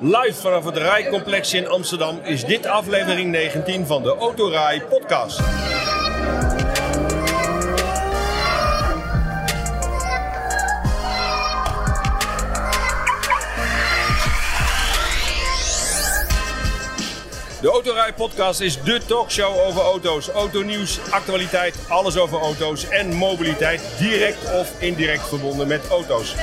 Live vanaf het Rijcomplex in Amsterdam is dit aflevering 19 van de Autorij podcast. De Autorij Podcast is de talkshow over auto's, autonieuws, actualiteit, alles over auto's en mobiliteit, direct of indirect verbonden met auto's.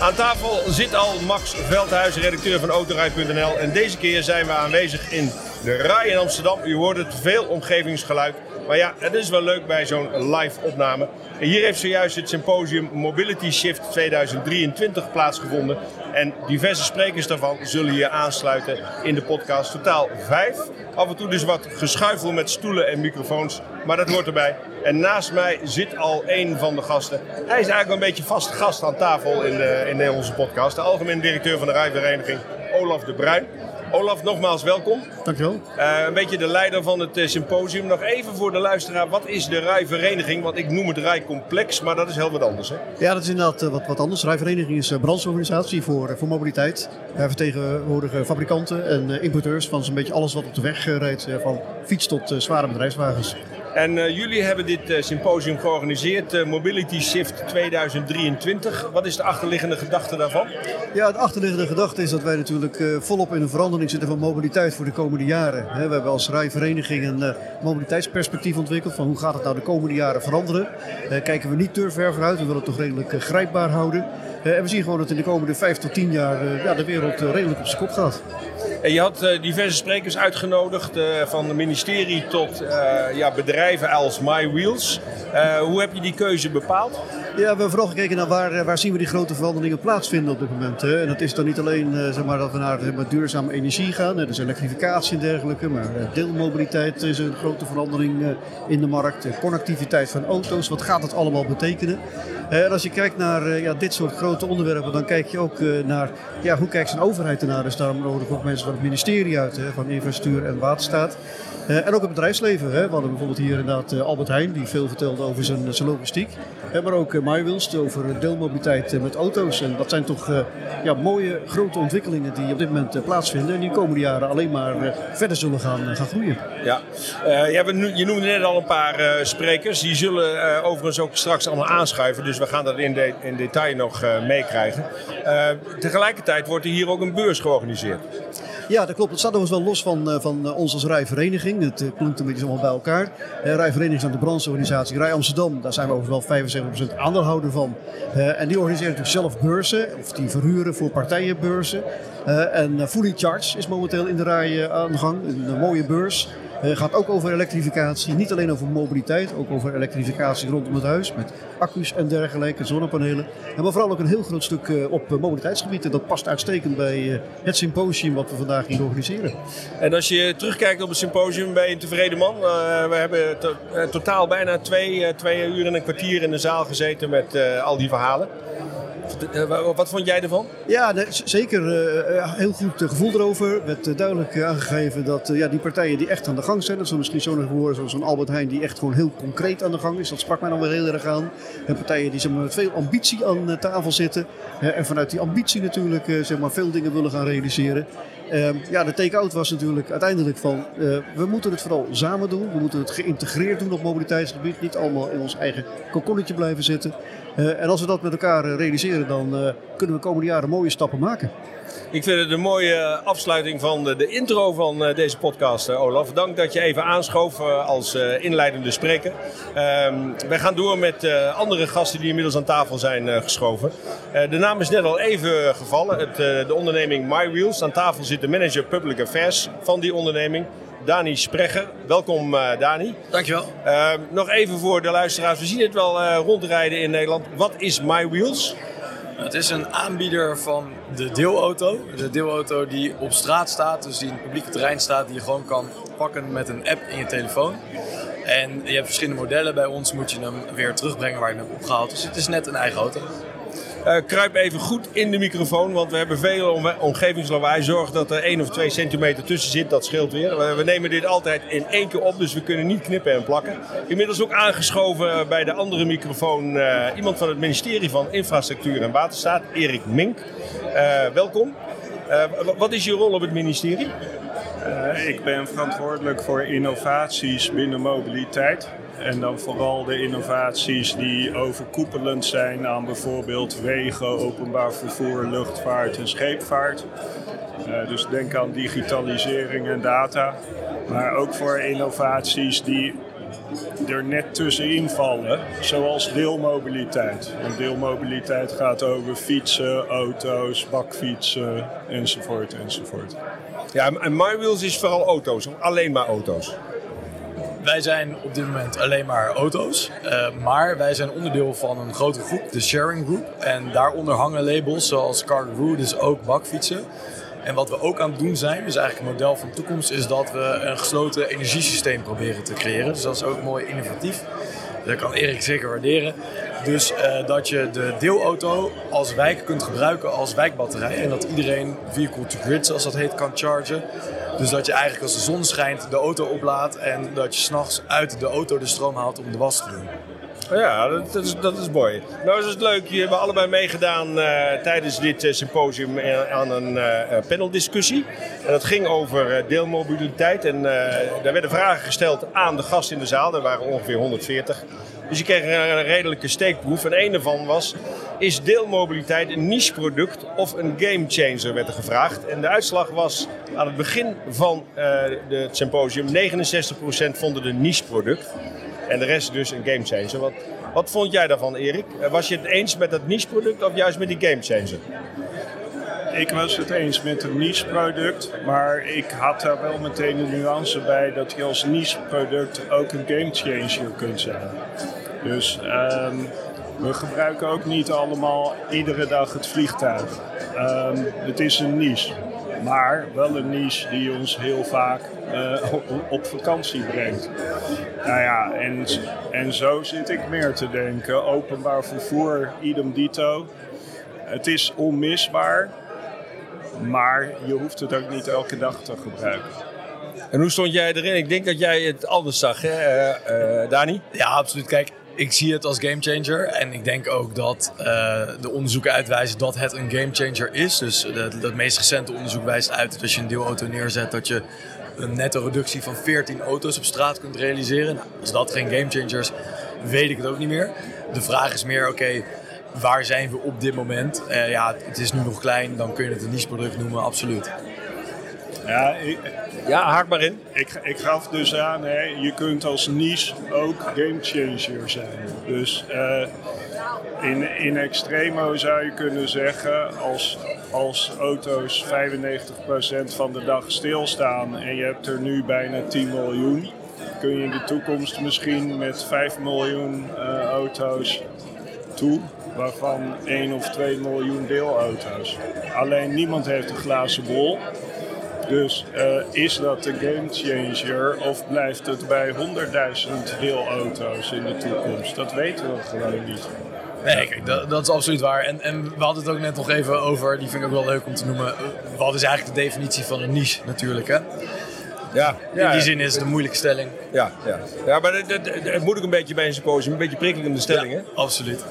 Aan tafel zit al Max Veldhuis, redacteur van Autorij.nl en deze keer zijn we aanwezig in de Rij in Amsterdam. U hoort het veel omgevingsgeluid, maar ja, het is wel leuk bij zo'n live opname. En hier heeft zojuist het symposium Mobility Shift 2023 plaatsgevonden. En diverse sprekers daarvan zullen hier aansluiten in de podcast. Totaal vijf. Af en toe dus wat geschuifel met stoelen en microfoons. Maar dat hoort erbij. En naast mij zit al een van de gasten. Hij is eigenlijk een beetje vaste gast aan tafel in, de, in onze podcast. De algemeen directeur van de rijvereniging, Olaf de Bruin. Olaf, nogmaals welkom. Dankjewel. Uh, een beetje de leider van het uh, symposium. Nog even voor de luisteraar, wat is de rijvereniging? Want ik noem het rijcomplex, maar dat is heel wat anders. Hè? Ja, dat is inderdaad uh, wat, wat anders. De rijvereniging is een brancheorganisatie voor, voor mobiliteit. Wij vertegenwoordigen fabrikanten en importeurs van zo'n beetje alles wat op de weg rijdt. van fiets tot zware bedrijfswagens. En uh, jullie hebben dit uh, symposium georganiseerd, uh, Mobility Shift 2023. Wat is de achterliggende gedachte daarvan? Ja, de achterliggende gedachte is dat wij natuurlijk volop in een verandering zitten van mobiliteit voor de komende jaren. We hebben als rijvereniging een mobiliteitsperspectief ontwikkeld van hoe gaat het nou de komende jaren veranderen. kijken we niet te ver vooruit, we willen het toch redelijk grijpbaar houden. en we zien gewoon dat in de komende 5 tot 10 jaar ja, de wereld redelijk op zijn kop gaat. En je had uh, diverse sprekers uitgenodigd, uh, van het ministerie tot uh, ja, bedrijven als MyWheels. hoe heb je die keuze bepaald? Ja, we hebben vooral gekeken naar waar, waar zien we die grote veranderingen plaatsvinden op dit moment. Hè? En dat is dan niet alleen zeg maar, dat we naar duurzame energie gaan, dus elektrificatie en dergelijke, maar deelmobiliteit is een grote verandering in de markt. connectiviteit van auto's, wat gaat dat allemaal betekenen? En als je kijkt naar ja, dit soort grote onderwerpen, dan kijk je ook naar ja, hoe kijkt zijn overheid ernaar. Dus daarom nodig ook mensen het ministerie uit, hè, van Infrastructuur en Waterstaat. Uh, en ook het bedrijfsleven. Hè. We hadden bijvoorbeeld hier inderdaad uh, Albert Heijn, die veel vertelde over zijn, zijn logistiek. Uh, maar ook MyWilst over deelmobiliteit met auto's. En dat zijn toch ja, mooie grote ontwikkelingen die op dit moment plaatsvinden. En die de komende jaren alleen maar verder zullen gaan, gaan groeien. Ja, je noemde net al een paar sprekers. Die zullen overigens ook straks allemaal aanschuiven. Dus we gaan dat in, in detail nog meekrijgen. tegelijkertijd wordt er hier ook een beurs georganiseerd. Ja, dat klopt. Het staat overigens wel los van, van ons als rijvereniging. Het klinkt een beetje allemaal bij elkaar. Rijvereniging is de brancheorganisatie Rij Amsterdam. Daar zijn we overigens wel 75% aandeelhouder van. En die organiseren natuurlijk zelf beurzen. Of die verhuren voor partijenbeurzen. En Fully Charge is momenteel in de rij aan de gang. Een mooie beurs. Het gaat ook over elektrificatie. Niet alleen over mobiliteit, ook over elektrificatie rondom het huis. Met accu's en dergelijke, zonnepanelen. En maar vooral ook een heel groot stuk op mobiliteitsgebied. En dat past uitstekend bij het symposium wat we vandaag hier organiseren. En als je terugkijkt op het symposium, ben je een tevreden man. We hebben to totaal bijna twee, twee uur en een kwartier in de zaal gezeten met al die verhalen. Wat vond jij ervan? Ja, zeker. Uh, heel goed gevoel erover. Er werd duidelijk aangegeven dat ja, die partijen die echt aan de gang zijn, dat is misschien zo'n gehoord zoals een Albert Heijn die echt gewoon heel concreet aan de gang is. Dat sprak mij dan wel heel erg aan. En partijen die zeg maar, met veel ambitie aan tafel zitten. en vanuit die ambitie natuurlijk zeg maar, veel dingen willen gaan realiseren. Uh, ja, de take-out was natuurlijk uiteindelijk van we moeten het vooral samen doen. We moeten het geïntegreerd doen op mobiliteitsgebied. Niet allemaal in ons eigen kokonnetje blijven zitten. Uh, en als we dat met elkaar realiseren, dan kunnen we de komende jaren mooie stappen maken. Ik vind het een mooie afsluiting van de, intro van deze podcast, Olaf. Dank dat je even aanschoof als inleidende spreker. Ehm, wij gaan door met andere gasten die inmiddels aan tafel zijn geschoven. de naam is net al even gevallen. De onderneming MyWheels. Aan tafel zit de manager Public Affairs van die onderneming. Dani Sprecher. Welkom uh, Dani. Dankjewel. Uh, nog even voor de luisteraars. We zien het wel uh, rondrijden in Nederland. Wat is MyWheels? Het is een aanbieder van de deelauto. De deelauto die op straat staat, dus die in het publieke terrein staat, die je gewoon kan pakken met een app in je telefoon. En je hebt verschillende modellen. Bij ons moet je hem weer terugbrengen waar je hem hebt opgehaald. Dus het is net een eigen auto. Uh, kruip even goed in de microfoon, want we hebben veel om omgevingslawaai. Zorg dat er 1 of 2 centimeter tussen zit, dat scheelt weer. We, nemen dit altijd in één keer op, dus we kunnen niet knippen en plakken. Inmiddels ook aangeschoven bij de andere microfoon uh, iemand van het ministerie van Infrastructuur en Waterstaat, Erik Mink. Uh, welkom. wat is je rol op het ministerie? ik ben verantwoordelijk voor innovaties binnen mobiliteit. En dan vooral de innovaties die overkoepelend zijn aan bijvoorbeeld wegen, openbaar vervoer, luchtvaart en scheepvaart. Uh, dus denk aan digitalisering en data. Maar ook voor innovaties die er net tussenin vallen, zoals deelmobiliteit. En deelmobiliteit gaat over fietsen, auto's, bakfietsen enzovoort enzovoort. Ja, en MyWheels is vooral auto's, alleen maar auto's. Wij zijn op dit moment alleen maar auto's, uh, maar wij zijn onderdeel van een grotere groep, de Sharing Group. En daaronder hangen labels zoals Cargaroo, dus ook bakfietsen. En wat we ook aan het doen zijn, dus eigenlijk een model van de toekomst, is dat we een gesloten energiesysteem proberen te creëren. Dus dat is ook mooi innovatief. Dat kan Erik zeker waarderen. Dus uh, dat je de deelauto als wijk kunt gebruiken als wijkbatterij. En dat iedereen vehicle to grid, zoals dat heet, kan chargen. Dus dat je eigenlijk als de zon schijnt de auto oplaadt en dat je s'nachts uit de auto de stroom haalt om de was te doen. Ja, dat, is, dat is mooi. Nou is het leuk, je hebben allebei meegedaan uh, tijdens dit uh, symposium aan een uh, paneldiscussie. En dat ging over deelmobiliteit en daar werden vragen gesteld aan de gasten in de zaal. Er waren ongeveer 140. Dus je kreeg een redelijke steekproef. En een daarvan was, is deelmobiliteit een niche product of een game changer, werd er gevraagd. En de uitslag was aan het begin van het symposium, 69% vonden het een niche product. En de rest dus een game changer. Wat, wat vond jij daarvan, Erik? Was je het eens met dat niche product of juist met die game changer? Ik was het eens met een niche product, maar ik had daar wel meteen een nuance bij dat je als niche product ook een game changer kunt zijn. Dus ehm, we gebruiken ook niet allemaal iedere dag het vliegtuig. Um, het is een niche, maar wel een niche die ons heel vaak uh, op, vakantie brengt. Nou ja, en, en zo zit ik meer te denken. Openbaar vervoer, idem dito. Het is onmisbaar, maar je hoeft het ook niet elke dag te gebruiken. En hoe stond jij erin? Ik denk dat jij het anders zag, hè, uh, Dani? Ja, absoluut. Kijk, ik zie het als gamechanger. En ik denk ook dat uh, de onderzoeken uitwijzen dat het een gamechanger is. Dus het meest recente onderzoek wijst uit dat als je een deelauto neerzet, dat je een netto reductie van 14 auto's op straat kunt realiseren. Nou, als dat geen gamechangers, weet ik het ook niet meer. De vraag is meer, oké, waar zijn we op dit moment? Uh, ja, het is nu nog klein, dan kun je het een niche product noemen, absoluut. Ja, ik, ja, haak maar in. Ik, ik gaf dus aan, hè, je kunt als niche ook gamechanger zijn. Dus uh, in, in extremo zou je kunnen zeggen, als, als auto's 95% van de dag stilstaan en je hebt er nu bijna 10 miljoen, kun je in de toekomst misschien met 5 miljoen uh, auto's toe, waarvan 1 of 2 miljoen deelauto's. Alleen niemand heeft een glazen bol. Dus uh, is dat de game changer of blijft het bij 100.000 deelauto's in de toekomst? Dat weten we gewoon niet. Nee, kijk, dat, dat, is absoluut waar. En, en we hadden het ook net nog even over, die vind ik ook wel leuk om te noemen. Wat is eigenlijk de definitie van een niche natuurlijk, hè? Ja, in die zin is het een moeilijke stelling. Ja, ja. ja maar het moet ook een beetje bij een symposium, een beetje prikkelende stelling, ja, Absoluut.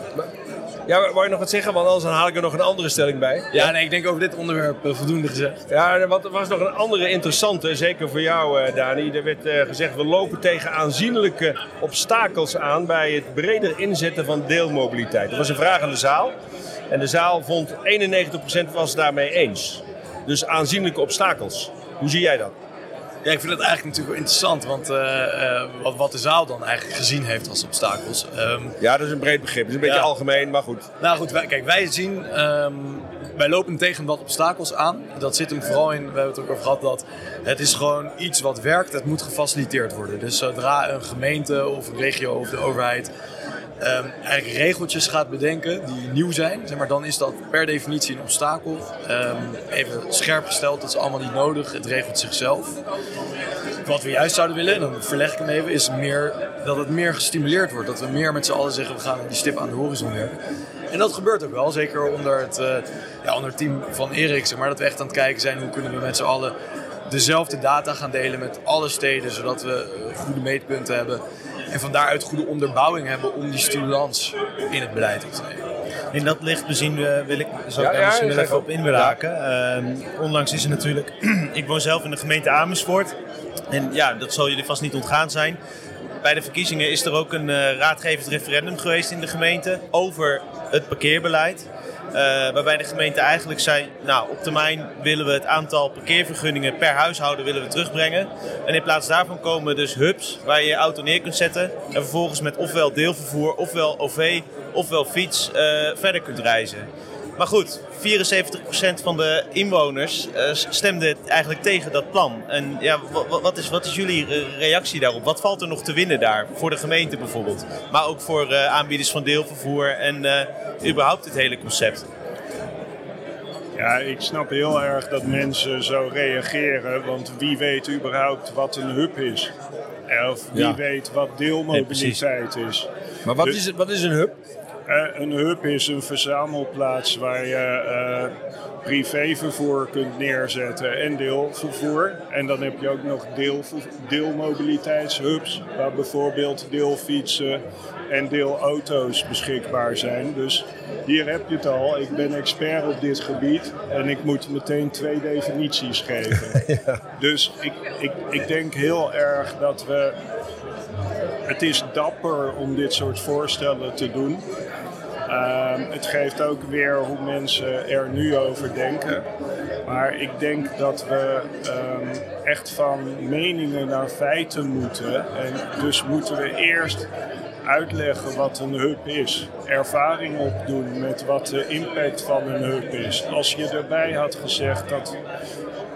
Ja, wou je nog wat zeggen? Want anders haal ik er nog een andere stelling bij. Ja, nee, ik denk over dit onderwerp uh, voldoende gezegd. Ja, want er was nog een andere interessante, zeker voor jou, uh, Dani. Er werd uh, gezegd, we lopen tegen aanzienlijke obstakels aan bij het breder inzetten van deelmobiliteit. Er was een vraag aan de zaal. En de zaal vond 91% was daarmee eens. Dus aanzienlijke obstakels. Hoe zie jij dat? Ja, ik vind het eigenlijk natuurlijk wel interessant, want uh, uh, wat, wat, de zaal dan eigenlijk gezien heeft als obstakels. Um, ja, dat is een breed begrip. Het is een beetje algemeen, maar goed. Nou goed, wij, kijk, wij zien, um, wij lopen tegen wat obstakels aan. Dat zit hem vooral in, we hebben het ook over gehad, dat het is gewoon iets wat werkt, het moet gefaciliteerd worden. Dus zodra een gemeente of een regio of de overheid um, eigenlijk regeltjes gaat bedenken die nieuw zijn, zeg maar, dan is dat per definitie een obstakel. Um, even scherp gesteld, dat is allemaal niet nodig, het regelt zichzelf. Wat we juist zouden willen, en dan verleg ik hem even, is meer, dat het meer gestimuleerd wordt. Dat we meer met z'n allen zeggen, we gaan die stip aan de horizon werken. En dat gebeurt ook wel, zeker onder het, uh, ja, onder team van Erik, zeg maar, dat we echt aan het kijken zijn hoe kunnen we met z'n allen dezelfde data gaan delen met alle steden, zodat we goede meetpunten hebben en van daaruit goede onderbouwing hebben om die stimulans in het beleid op te nemen. In dat licht bezien uh, wil ik zo Ja, daar misschien even ik op inbraken. Ehm, onlangs is er natuurlijk, ik woon zelf in de gemeente Amersfoort. En ja, dat zal jullie vast niet ontgaan zijn. Bij de verkiezingen is er ook een eh, raadgevend referendum geweest in de gemeente over het parkeerbeleid. Eh, waarbij de gemeente eigenlijk zei, nou op termijn willen we het aantal parkeervergunningen per huishouden willen we terugbrengen. En in plaats daarvan komen dus hubs waar je je auto neer kunt zetten. En vervolgens met ofwel deelvervoer, ofwel OV, ofwel fiets eh, verder kunt reizen. Maar goed, 74% van de inwoners eh, stemde eigenlijk tegen dat plan. En ja, wa- wa- wat is, wat is jullie reactie daarop? Wat valt er nog te winnen daar? Voor de gemeente bijvoorbeeld. Maar ook voor eh, aanbieders van deelvervoer en eh, überhaupt het hele concept. Ja, ik snap heel erg dat mensen zo reageren, want wie weet überhaupt wat een hub is? Of wie Ja. weet wat deelmobiliteit is? Maar wat Dus- is, wat is een hub? Eh, een hub is een verzamelplaats waar je eh, privévervoer kunt neerzetten en deelvervoer. En dan heb je ook nog deelver- deelmobiliteitshubs, waar bijvoorbeeld deelfietsen en deelauto's beschikbaar zijn. Dus hier heb je het al. Ik ben expert op dit gebied en ik moet meteen twee definities geven. Dus ik, ik, ik denk heel erg dat we het is dapper om dit soort voorstellen te doen. Ehm, het geeft ook weer hoe mensen er nu over denken. Maar ik denk dat we ehm, echt van meningen naar feiten moeten. En dus moeten we eerst uitleggen wat een hub is. Ervaring opdoen met wat de impact van een hub is. Als je erbij had gezegd dat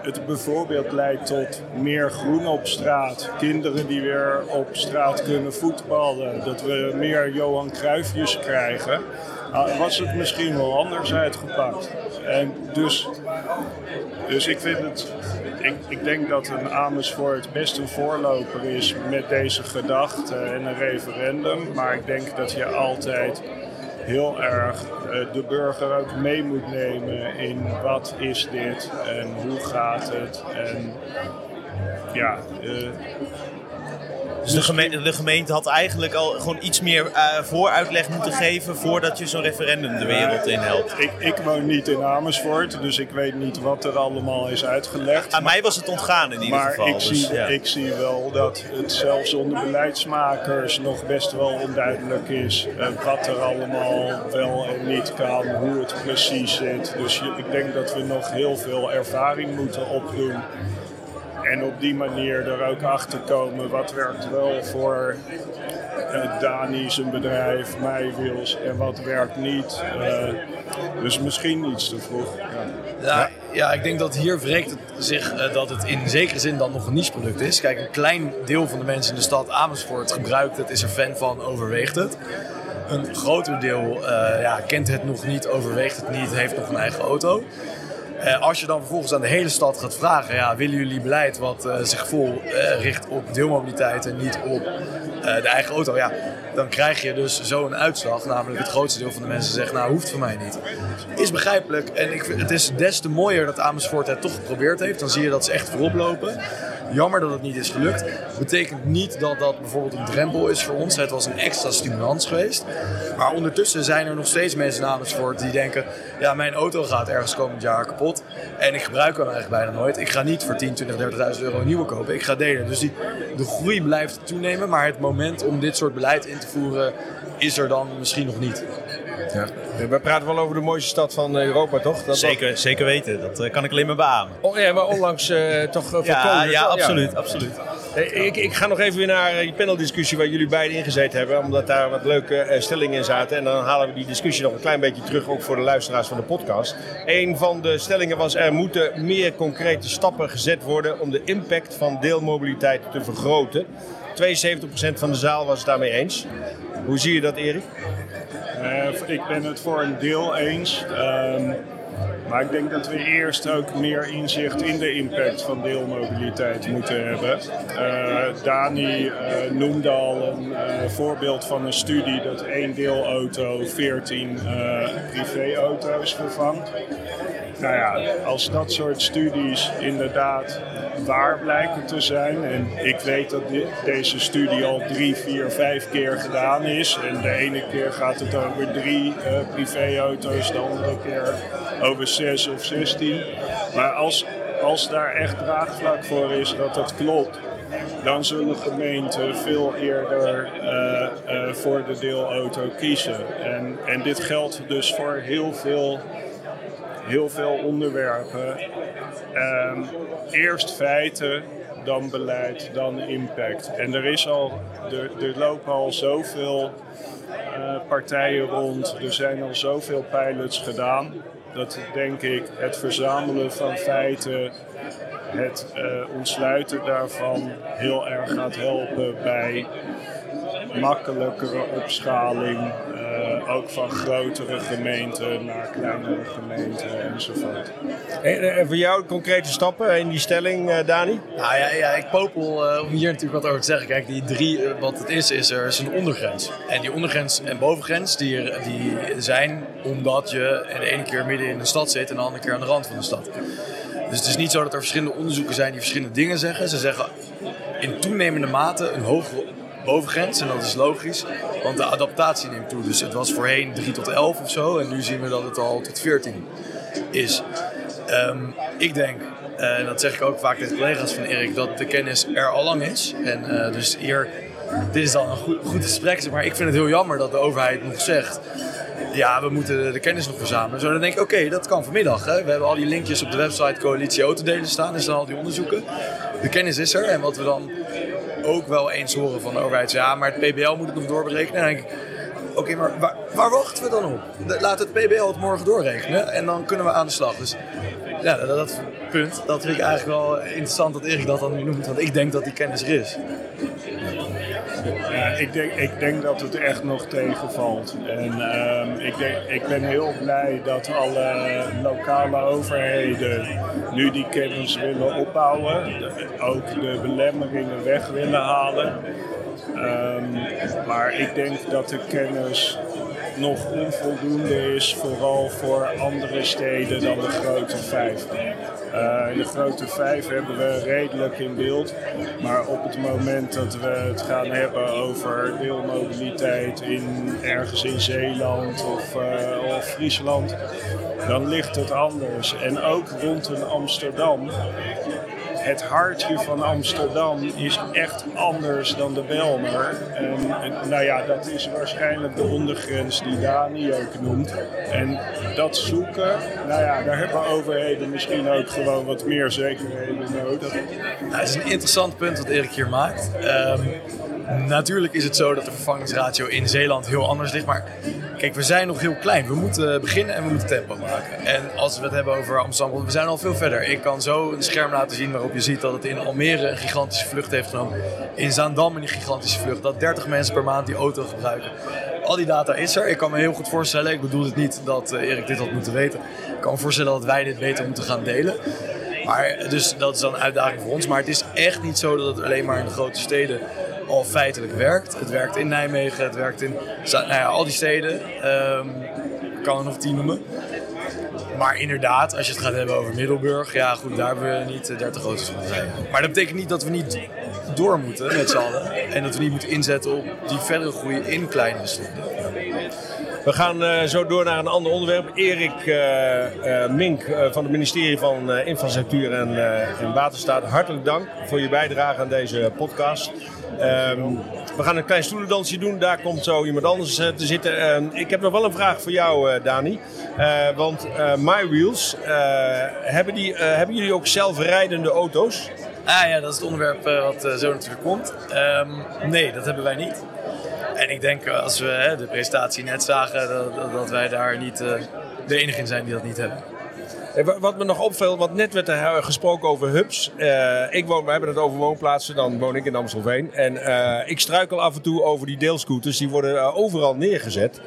het bijvoorbeeld leidt tot meer groen op straat. Kinderen die weer op straat kunnen voetballen. Dat we meer Johan Cruijffjes krijgen. ah, was het misschien wel anders uitgepakt. En dus, dus ik vind het... Ik, ik denk dat een Amersfoort best een voorloper is met deze gedachte en een referendum. Maar ik denk dat je altijd heel erg eh, de burger ook mee moet nemen in wat is dit en hoe gaat het. En ja, eh, Dus de gemeente, de gemeente had eigenlijk al gewoon iets meer eh, vooruitleg moeten geven voordat je zo'n referendum de wereld in helpt. ik, ik woon niet in Amersfoort, dus ik weet niet wat er allemaal is uitgelegd. Aan mij was het ontgaan in ieder Maar geval. ik, dus, zie, ja. ik zie wel dat het zelfs onder beleidsmakers nog best wel onduidelijk is eh, wat er allemaal wel en niet kan, hoe het precies zit. Dus je- ik denk dat we nog heel veel ervaring moeten opdoen. En op die manier er ook achter komen wat werkt wel voor eh, Dani zijn bedrijf, mij Wils en wat werkt niet. Eh, dus misschien iets te vroeg. Ja. Ja, ik denk dat hier wreekt het zich eh, dat het in zekere zin dan nog een niche-product is. Kijk, een klein deel van de mensen in de stad Amersfoort gebruikt het, is er fan van, overweegt het. Een groter deel ja, kent het nog niet, overweegt het niet, heeft nog een eigen auto. Eh, als je dan vervolgens aan de hele stad gaat vragen, ja, willen jullie beleid wat eh, zich vol eh, richt op deelmobiliteit en niet op de eigen auto, ja, dan krijg je dus zo een uitslag. Namelijk het grootste deel van de mensen zegt, nou hoeft voor mij niet. Is begrijpelijk en ik het is des te mooier dat Amersfoort het toch geprobeerd heeft. Dan zie je dat ze echt voorop lopen. Jammer dat het niet is gelukt. Betekent niet dat dat bijvoorbeeld een drempel is voor ons. Het was een extra stimulans geweest. Maar ondertussen zijn er nog steeds mensen in Amersfoort die denken... ja, mijn auto gaat ergens komend jaar kapot. En ik gebruik hem eigenlijk bijna nooit. Ik ga niet voor 10, 20, 30.000 euro een nieuwe kopen. Ik ga delen. Dus die, de groei blijft toenemen. Maar het moment om dit soort beleid in te voeren is er dan misschien nog niet. Ja. We praten wel over de mooiste stad van Europa, toch? Dat Zeker, zeker weten, dat eh, kan ik alleen maar beamen. Oh, ja, maar onlangs eh, toch uh, Ja, ja, absoluut, absoluut. Ik, ik ga nog even weer naar die paneldiscussie waar jullie beiden ingezeten hebben. Omdat daar wat leuke stellingen in zaten. En dan halen we die discussie nog een klein beetje terug. Ook voor de luisteraars van de podcast. Een van de stellingen was er moeten meer concrete stappen gezet worden. Om de impact van deelmobiliteit te vergroten. 72% van de zaal was het daarmee eens. Hoe zie je dat Erik? Eh, ik ben het voor een deel eens. Ehm, maar ik denk dat we eerst ook meer inzicht in de impact van deelmobiliteit moeten hebben. Eh, Dani eh, noemde al een eh, voorbeeld van een studie dat één deelauto 14 eh, privéauto's vervangt. nou ja, als dat soort studies inderdaad waar blijken te zijn. En ik weet dat deze studie al drie, vier, vijf keer gedaan is. En de ene keer gaat het over drie privéauto's, de andere keer over zes of zestien. Maar als, als daar echt draagvlak voor is dat dat klopt, dan zullen gemeenten veel eerder uh, uh, voor de deelauto kiezen. En, en dit geldt dus voor heel veel, heel veel onderwerpen. Um, eerst feiten, dan beleid, dan impact. En er, is al, er, er lopen al zoveel uh, partijen rond, er zijn al zoveel pilots gedaan. Dat denk ik het verzamelen van feiten het uh, ontsluiten daarvan heel erg gaat helpen bij makkelijkere opschaling. Ook van grotere gemeenten naar kleinere gemeenten enzovoort. En, en voor jou concrete stappen in die stelling, uh, Dani? Nou ja, ja ik popel om hier natuurlijk wat over te zeggen. Kijk, die drie, wat het is, is er is een ondergrens. En die ondergrens en bovengrens, die, die zijn omdat je de ene keer midden in de stad zit en de andere keer aan de rand van de stad. Dus het is niet zo dat er verschillende onderzoeken zijn die verschillende dingen zeggen. Ze zeggen in toenemende mate een hogere bovengrens. En dat is logisch, want de adaptatie neemt toe. Dus het was voorheen 3 tot 11 of zo. En nu zien we dat het al tot 14 is. Um, ik denk, uh, en dat zeg ik ook vaak tegen collega's van Erik, dat de kennis er al lang is. En uh, dus hier, dit is dan een goed, goed gesprek. Maar ik vind het heel jammer dat de overheid nog zegt ja, we moeten de kennis nog verzamelen. Zo dan denk ik, oké, dat kan vanmiddag. Hè. We hebben al die linkjes op de website Coalitie Autodelen staan. Er staan al die onderzoeken. De kennis is er. En wat we dan ook wel eens horen van de overheid. Ja, maar het PBL moet het nog doorberekenen. En denk ik, oké, maar waar, waar, wachten we dan op? Laat het PBL het morgen doorrekenen. En dan kunnen we aan de slag. Dus ja, dat, dat punt, dat vind ik eigenlijk wel interessant dat Erik dat dan nu noemt. Want ik denk dat die kennis er is. Ja, ik, denk, ik denk dat het echt nog tegenvalt. En um, ik, denk, ik ben heel blij dat alle lokale overheden nu die kennis willen opbouwen. Ook de belemmeringen weg willen halen. Um, maar ik denk dat de kennis nog onvoldoende is, vooral voor andere steden dan de grote vijf. Uh, de grote vijf hebben we redelijk in beeld, maar op het moment dat we het gaan hebben over deelmobiliteit in, ergens in Zeeland of, uh, of Friesland, dan ligt het anders. En ook rond een Amsterdam het hartje van Amsterdam is echt anders dan de Belmer. En, nou ja, dat is waarschijnlijk de ondergrens die Dani ook noemt. En dat zoeken, nou ja, daar hebben overheden misschien ook gewoon wat meer zekerheden nodig. Nou, het is een interessant punt wat Erik hier maakt. Um, Natuurlijk is het zo dat de vervangingsratio in Zeeland heel anders ligt. Maar kijk, we zijn nog heel klein. We moeten beginnen en we moeten tempo maken. En als we het hebben over Amsterdam, we zijn al veel verder. Ik kan zo een scherm laten zien waarop je ziet dat het in Almere een gigantische vlucht heeft genomen. In Zaandam een gigantische vlucht. Dat 30 mensen per maand die auto gebruiken. Al die data is er. Ik kan me heel goed voorstellen, ik bedoel het niet dat uh, Erik dit had moeten weten. Ik kan me voorstellen dat wij dit beter moeten gaan delen. Maar, dus dat is dan een uitdaging voor ons. Maar het is echt niet zo dat het alleen maar in de grote steden al feitelijk werkt. Het werkt in Nijmegen, het werkt in nou ja, al die steden. Um, kan er nog tien noemen. Maar inderdaad, als je het gaat hebben over Middelburg, ja goed, daar hebben we niet 30 auto's van rijden. Maar dat betekent niet dat we niet door moeten met z'n allen. En dat we niet moeten inzetten op die verdere groei in kleine steden. We gaan uh, zo door naar een ander onderwerp. Erik uh, uh, Mink van het ministerie van Infrastructuur en, Waterstaat, hartelijk dank voor je bijdrage aan deze podcast. Um, we gaan een klein stoelendansje doen. Daar komt zo iemand anders te zitten. Uh, ik heb nog wel een vraag voor jou, Dani. want MyWheels, hebben, die, hebben jullie ook zelfrijdende auto's? Ah ja, dat is het onderwerp wat zo natuurlijk komt. Um, nee, dat hebben wij niet. En ik denk als we de presentatie net zagen, dat, dat wij daar niet de enige zijn die dat niet hebben. Wat me nog opviel, want net werd er gesproken over hubs. Uh, ik woon, we hebben het over woonplaatsen, dan woon ik in Amstelveen. En uh, ik struikel af en toe over die deelscooters, die worden overal neergezet.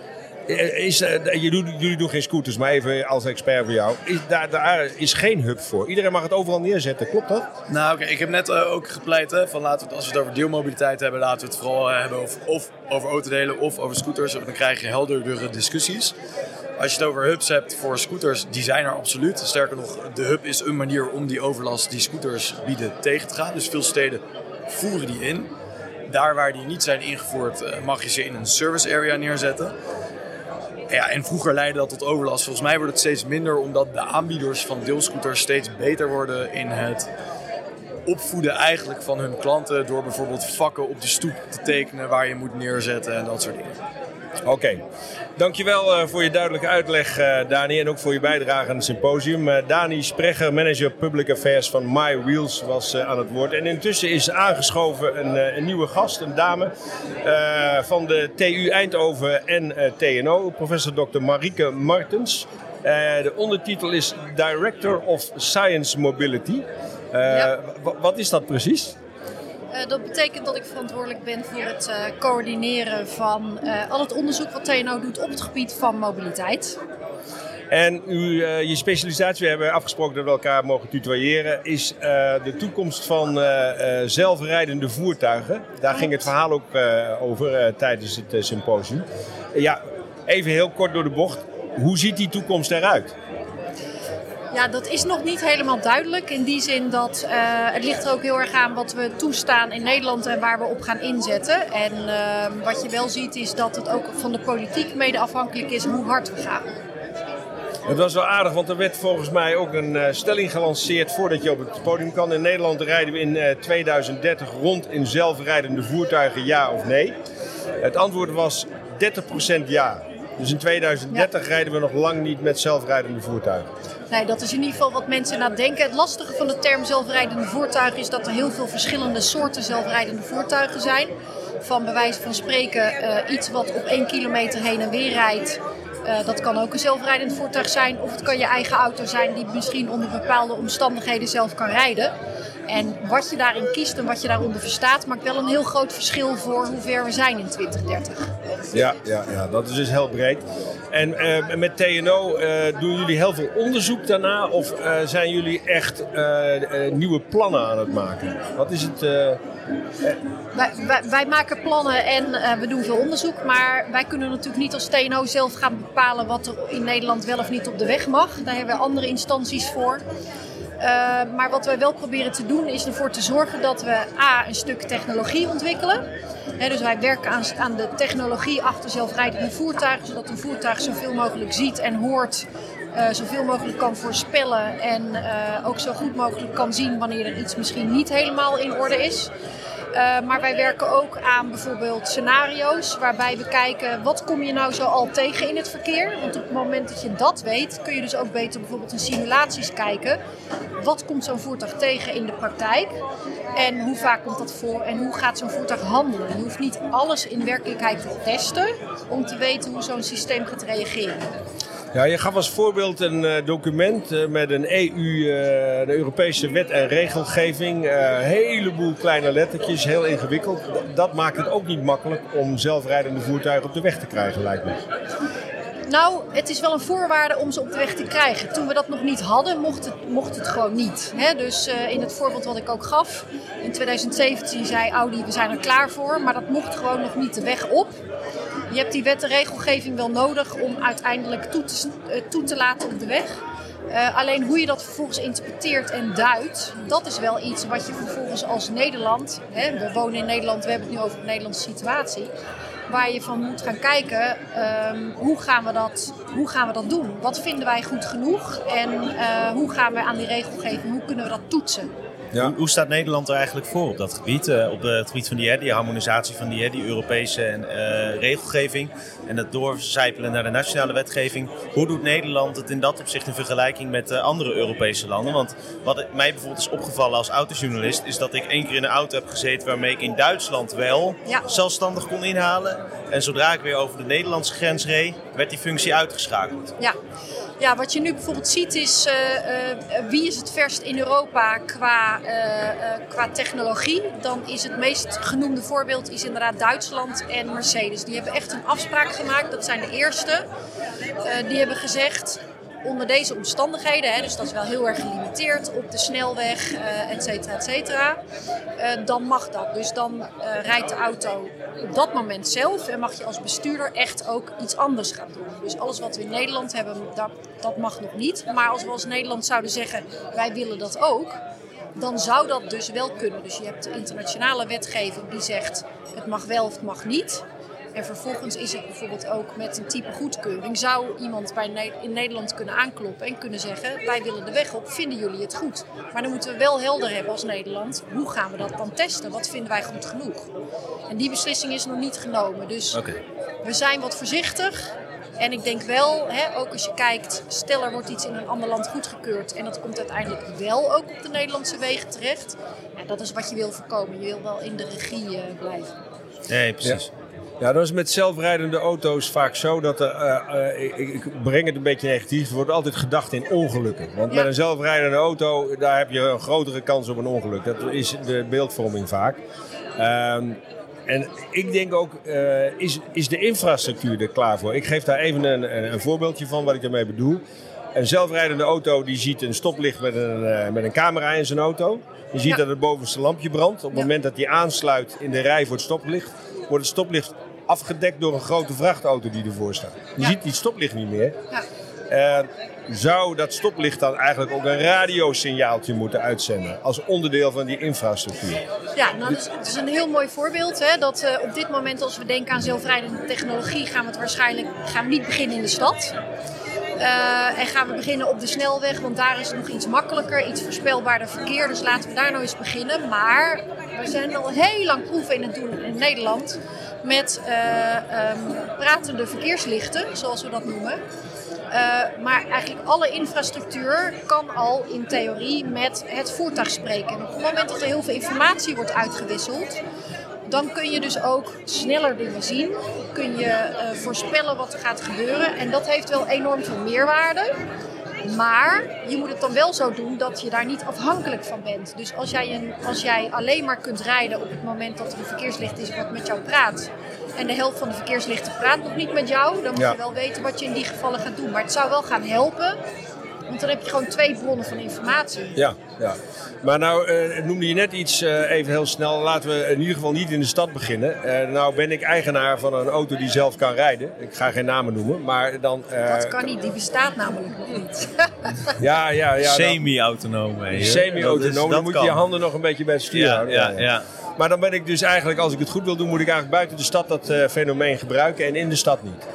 Is, je doet, jullie doen geen scooters, maar even als expert voor jou. Is, daar, daar is geen hub voor. Iedereen mag het overal neerzetten, klopt dat? Nou, oké, ik heb net ook gepleit hè, van laten we als we het over deelmobiliteit hebben, laten we het vooral hebben over, of over autodelen of over scooters. Dan krijg je helderdere discussies. Als je het over hubs hebt voor scooters, die zijn er absoluut. Sterker nog, de hub is een manier om die overlast die scooters bieden tegen te gaan. Dus veel steden voeren die in. Daar waar die niet zijn ingevoerd, eh, mag je ze in een service area neerzetten. Ja, en vroeger leidde dat tot overlast. Volgens mij wordt het steeds minder omdat de aanbieders van deelscooters steeds beter worden in het opvoeden eigenlijk van hun klanten door bijvoorbeeld vakken op de stoep te tekenen waar je moet neerzetten en dat soort dingen. Oké, dankjewel uh, voor je duidelijke uitleg uh, Dani en ook voor je bijdrage aan het symposium. Uh, Dani Sprecher, manager Public Affairs van My Wheels was aan het woord. En intussen is aangeschoven een, een nieuwe gast, een dame van de TU Eindhoven en TNO, professor Dr. Marieke Martens. de ondertitel is Director of Science Mobility. Ja. Wat is dat precies? Uh, dat betekent dat ik verantwoordelijk ben voor het uh, coördineren van uh, al het onderzoek wat TNO doet op het gebied van mobiliteit. En u, je specialisatie, we hebben afgesproken dat we elkaar mogen tutoyeren, is de toekomst van zelfrijdende voertuigen. Daar ging het verhaal ook over tijdens het symposium. ja, even heel kort door de bocht. Hoe ziet die toekomst eruit? Ja, dat is nog niet helemaal duidelijk. In die zin dat uh, het ligt er ook heel erg aan wat we toestaan in Nederland en waar we op gaan inzetten. En uh, wat je wel ziet is dat het ook van de politiek mede afhankelijk is hoe hard we gaan. Het was wel aardig, want er werd volgens mij ook een uh, stelling gelanceerd voordat je op het podium kan. In Nederland rijden we in 2030 rond in zelfrijdende voertuigen, ja of nee? Het antwoord was 30% ja. Dus in 2030 rijden we nog lang niet met zelfrijdende voertuigen. Nee, dat is in ieder geval wat mensen naar denken. Het lastige van de term zelfrijdende voertuigen is dat er heel veel verschillende soorten zelfrijdende voertuigen zijn. Van bij wijze van spreken uh, iets wat op 1 kilometer heen en weer rijdt. Uh, dat kan ook een zelfrijdend voertuig zijn. Of het kan je eigen auto zijn die misschien onder bepaalde omstandigheden zelf kan rijden. En wat je daarin kiest en wat je daaronder verstaat, maakt wel een heel groot verschil voor hoe ver we zijn in 2030. Ja, ja, ja dat is dus heel breed. En uh, met TNO uh, doen jullie heel veel onderzoek daarna of uh, zijn jullie echt nieuwe plannen aan het maken? Wat is het? Wij, wij, wij, maken plannen en we doen veel onderzoek, maar wij kunnen natuurlijk niet als TNO zelf gaan bepalen wat er in Nederland wel of niet op de weg mag. Daar hebben we andere instanties voor. Uh, maar wat wij wel proberen te doen is ervoor te zorgen dat we A, een stuk technologie ontwikkelen. Dus wij werken aan, de technologie achter zelfrijdende voertuigen, zodat een voertuig zoveel mogelijk ziet en hoort, uh, zoveel mogelijk kan voorspellen en uh, ook zo goed mogelijk kan zien wanneer er iets misschien niet helemaal in orde is. Uh, maar wij werken ook aan bijvoorbeeld scenario's waarbij we kijken wat kom je nou zo al tegen in het verkeer. Want op het moment dat je dat weet, kun je dus ook beter bijvoorbeeld in simulaties kijken. Wat komt zo'n voertuig tegen in de praktijk? En hoe vaak komt dat voor en hoe gaat zo'n voertuig handelen? Je hoeft niet alles in werkelijkheid te testen om te weten hoe zo'n systeem gaat reageren. Ja, je gaf als voorbeeld een uh, document uh, met een EU, uh, de Europese wet en regelgeving. Een heleboel kleine lettertjes, heel ingewikkeld. Dat maakt het ook niet makkelijk om zelfrijdende voertuigen op de weg te krijgen, lijkt me. Nou, het is wel een voorwaarde om ze op de weg te krijgen. Toen we dat nog niet hadden, mocht het, mocht het gewoon niet. Dus in het voorbeeld wat ik ook gaf, in 2017 zei Audi, we zijn er klaar voor. Maar dat mocht gewoon nog niet de weg op. Je hebt die wet en regelgeving wel nodig om uiteindelijk toe te, te laten op de weg. Uh, alleen hoe je dat vervolgens interpreteert en duidt, dat is wel iets wat je vervolgens als Nederland, hè, we wonen in Nederland, we hebben het nu over de Nederlandse situatie, waar je van moet gaan kijken, um, hoe, gaan we dat, hoe gaan we dat doen? Wat vinden wij goed genoeg en uh, hoe gaan we aan die regelgeving, hoe kunnen we dat toetsen? Ja. Hoe, staat Nederland er eigenlijk voor op dat gebied? Uh, op het gebied van die, die harmonisatie van die, die Europese uh, regelgeving en het doorcijpelen naar de nationale wetgeving. Hoe doet Nederland het in dat opzicht in vergelijking met uh, andere Europese landen? Want wat mij bijvoorbeeld is opgevallen als autojournalist, is dat ik één keer in een auto heb gezeten waarmee ik in Duitsland wel ja. zelfstandig kon inhalen. En zodra ik weer over de Nederlandse grens reed, werd die functie uitgeschakeld. Ja. Ja, wat je nu bijvoorbeeld ziet is uh, uh, wie is het verst in Europa qua, uh, qua technologie. Dan is het meest genoemde voorbeeld is inderdaad Duitsland en Mercedes. Die hebben echt een afspraak gemaakt. Dat zijn de eerste. die hebben gezegd, onder deze omstandigheden, hè, dus dat is wel heel erg gelimiteerd op de snelweg, uh, et cetera, et cetera, uh, dan mag dat. Dus dan uh, rijdt de auto op dat moment zelf en mag je als bestuurder echt ook iets anders gaan doen. Dus alles wat we in Nederland hebben, dat, dat mag nog niet. Maar als we als Nederland zouden zeggen, wij willen dat ook, dan zou dat dus wel kunnen. Dus je hebt de internationale wetgeving die zegt het mag wel of het mag niet. En vervolgens is het bijvoorbeeld ook met een type goedkeuring. Zou iemand bij in Nederland kunnen aankloppen en kunnen zeggen: Wij willen de weg op, vinden jullie het goed? Maar dan moeten we wel helder hebben als Nederland: hoe gaan we dat dan testen? Wat vinden wij goed genoeg? En die beslissing is nog niet genomen. Dus we zijn wat voorzichtig. En ik denk wel, hè, ook als je kijkt, stel er wordt iets in een ander land goedgekeurd en dat komt uiteindelijk wel ook op de Nederlandse wegen terecht. Ja, dat is wat je wil voorkomen. Je wil wel in de regie uh, blijven. Nee, precies. Ja. Ja, dat is met zelfrijdende auto's vaak zo dat er, uh, uh, ik, ik, breng het een beetje negatief, er wordt altijd gedacht in ongelukken. Want ja. met een zelfrijdende auto, daar heb je een grotere kans op een ongeluk. Dat is de beeldvorming vaak. Um, en ik denk ook, uh, is, is de infrastructuur er klaar voor? Ik geef daar even een, een voorbeeldje van wat ik ermee bedoel. Een zelfrijdende auto die ziet een stoplicht met een, met een camera in zijn auto. Je ziet ja. dat het bovenste lampje brandt. Op het ja. moment dat hij aansluit in de rij voor het stoplicht, wordt het stoplicht afgedekt door een grote vrachtauto die ervoor staat. Je ziet die stoplicht niet meer. Uh, zou dat stoplicht dan eigenlijk ook een radiosignaaltje moeten uitzenden als onderdeel van die infrastructuur? Ja, nou, dat, is, dat is een heel mooi voorbeeld. Hè, dat uh, op dit moment, als we denken aan zelfrijdende technologie, gaan we het waarschijnlijk gaan we niet beginnen in de stad. Uh, en gaan we beginnen op de snelweg, want daar is het nog iets makkelijker, iets voorspelbaarder verkeer. Dus laten we daar nou eens beginnen. Maar we zijn al heel lang proeven in het doen in Nederland met um, pratende verkeerslichten, zoals we dat noemen. Uh, maar eigenlijk alle infrastructuur kan al in theorie met het voertuig spreken. En op het moment dat er heel veel informatie wordt uitgewisseld, dan kun je dus ook sneller dingen zien. Kun je uh, voorspellen wat er gaat gebeuren. En dat heeft wel enorm veel meerwaarde. Maar je moet het dan wel zo doen dat je daar niet afhankelijk van bent. Dus als jij, een, als jij alleen maar kunt rijden op het moment dat er een verkeerslicht is wat met jou praat. En de helft van de verkeerslichten praat nog niet met jou. Dan moet ja. je wel weten wat je in die gevallen gaat doen. Maar het zou wel gaan helpen. Want dan heb je gewoon twee bronnen van informatie. Ja, ja. Maar nou uh, noemde je net iets uh, even heel snel. Laten we in ieder geval niet in de stad beginnen. Uh, nou ben ik eigenaar van een auto die zelf kan rijden. Ik ga geen namen noemen, maar dan... dat kan niet, die bestaat namelijk nog niet. ja, ja, ja. Semi-autonoom. Semi-autonoom, dan moet je je handen nog een beetje bij het stuur ja, houden. Ja, ja. ja. Maar dan ben ik dus eigenlijk, als ik het goed wil doen, moet ik eigenlijk buiten de stad dat uh, fenomeen gebruiken en in de stad niet.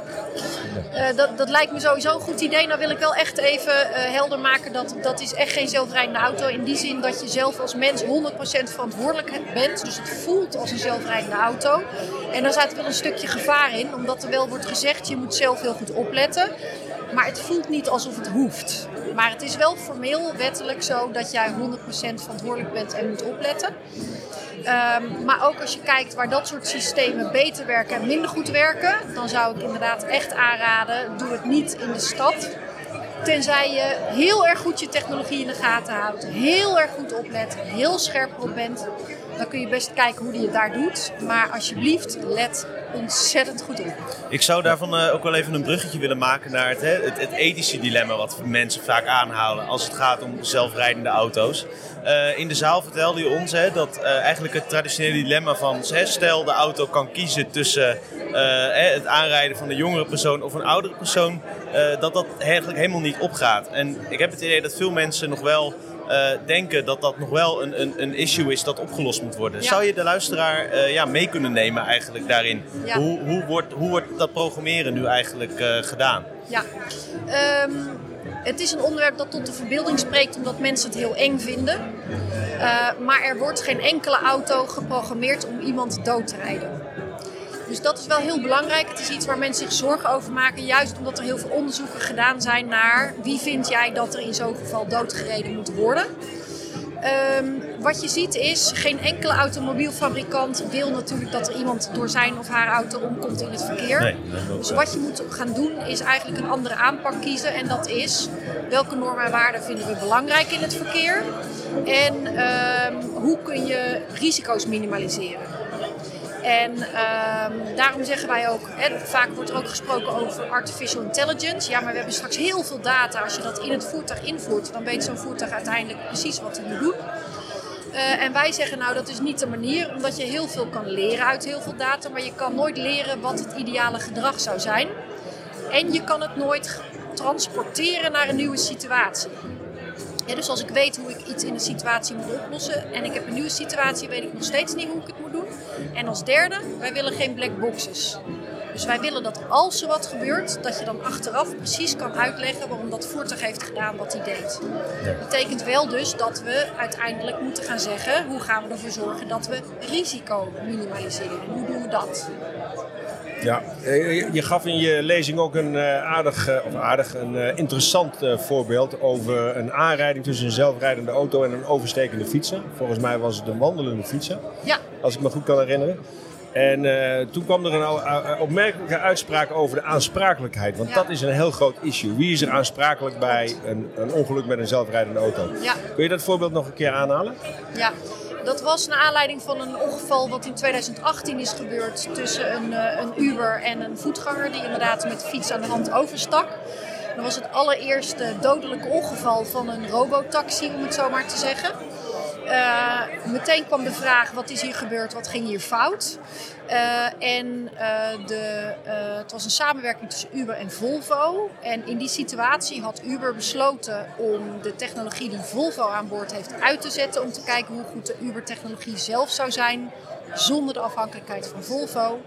Uh, dat, dat lijkt me sowieso een goed idee. Nou wil ik wel echt even uh, helder maken dat dat is echt geen zelfrijdende auto. In die zin dat je zelf als mens 100% verantwoordelijk bent. Dus het voelt als een zelfrijdende auto. En daar staat wel een stukje gevaar in. Omdat er wel wordt gezegd, je moet zelf heel goed opletten. Maar het voelt niet alsof het hoeft. Maar het is wel formeel wettelijk zo dat jij 100% verantwoordelijk bent en moet opletten. Um, maar ook als je kijkt waar dat soort systemen beter werken en minder goed werken, dan zou ik inderdaad echt aanraden: doe het niet in de stad. Tenzij je heel erg goed je technologie in de gaten houdt, heel erg goed oplet, heel scherp op bent. Dan kun je best kijken hoe die het daar doet. Maar alsjeblieft, let ontzettend goed op. Ik zou daarvan uh, ook wel even een bruggetje willen maken naar het, hè, het, ethische dilemma wat mensen vaak aanhalen als het gaat om zelfrijdende auto's. Uh, in de zaal vertelde je ons hè, dat uh, eigenlijk het traditionele dilemma van stel de auto kan kiezen tussen het aanrijden van een jongere persoon of een oudere persoon, dat dat eigenlijk helemaal niet opgaat. En ik heb het idee dat veel mensen nog wel uh, denken dat dat nog wel een, een, een issue is dat opgelost moet worden. Ja. Zou je de luisteraar uh, ja, mee kunnen nemen eigenlijk daarin? Ja. Hoe, hoe, wordt, hoe wordt dat programmeren nu eigenlijk uh, gedaan? Ja, um, het is een onderwerp dat tot de verbeelding spreekt omdat mensen het heel eng vinden. maar er wordt geen enkele auto geprogrammeerd om iemand dood te rijden. Dus dat is wel heel belangrijk. Het is iets waar mensen zich zorgen over maken. Juist omdat er heel veel onderzoeken gedaan zijn naar wie vind jij dat er in zo'n geval doodgereden moet worden. Um, wat je ziet is, geen enkele automobielfabrikant wil natuurlijk dat er iemand door zijn of haar auto omkomt in het verkeer. Nee, dus wat je moet gaan doen is eigenlijk een andere aanpak kiezen. En dat is, welke normen en waarden vinden we belangrijk in het verkeer? En um, hoe kun je risico's minimaliseren? En ehm, daarom zeggen wij ook, vaak wordt er ook gesproken over artificial intelligence. Ja, maar we hebben straks heel veel data. Als je dat in het voertuig invoert, dan weet zo'n voertuig uiteindelijk precies wat hij moet doen. Uh, en wij zeggen nou dat is niet de manier, omdat je heel veel kan leren uit heel veel data, maar je kan nooit leren wat het ideale gedrag zou zijn. En je kan het nooit transporteren naar een nieuwe situatie. Dus als ik weet hoe ik iets in een situatie moet oplossen en ik heb een nieuwe situatie, weet ik nog steeds niet hoe ik het moet doen. En als derde, wij willen geen black boxes. Dus wij willen dat als er wat gebeurt, dat je dan achteraf precies kan uitleggen waarom dat voertuig heeft gedaan wat hij deed. Dat betekent wel dus dat we uiteindelijk moeten gaan zeggen hoe gaan we ervoor zorgen dat we risico minimaliseren. Hoe doen we dat? Ja, je gaf in je lezing ook een eh, aardig, eh, of aardig, een eh, interessant voorbeeld over een aanrijding tussen een zelfrijdende auto en een overstekende fietser. Volgens mij was het een wandelende fietser, ja. als ik me goed kan herinneren. En toen kwam er een opmerkelijke uitspraak over de aansprakelijkheid. Want dat is een heel groot issue. Wie is er aansprakelijk bij een, een ongeluk met een zelfrijdende auto? Ja. Kun je dat voorbeeld nog een keer aanhalen? Ja, dat was naar aanleiding van een ongeval wat in 2018 is gebeurd tussen een, uh, een Uber en een voetganger die inderdaad met fiets aan de hand overstak. Dat was het allereerste dodelijke ongeval van een robotaxi, om het zo maar te zeggen. Uh, meteen kwam de vraag: wat is hier gebeurd? Wat ging hier fout? Uh, en uh, de, het was een samenwerking tussen Uber en Volvo. En in die situatie had Uber besloten om de technologie die Volvo aan boord heeft uit te zetten. Om te kijken hoe goed de Uber-technologie zelf zou zijn. Zonder de afhankelijkheid van Volvo.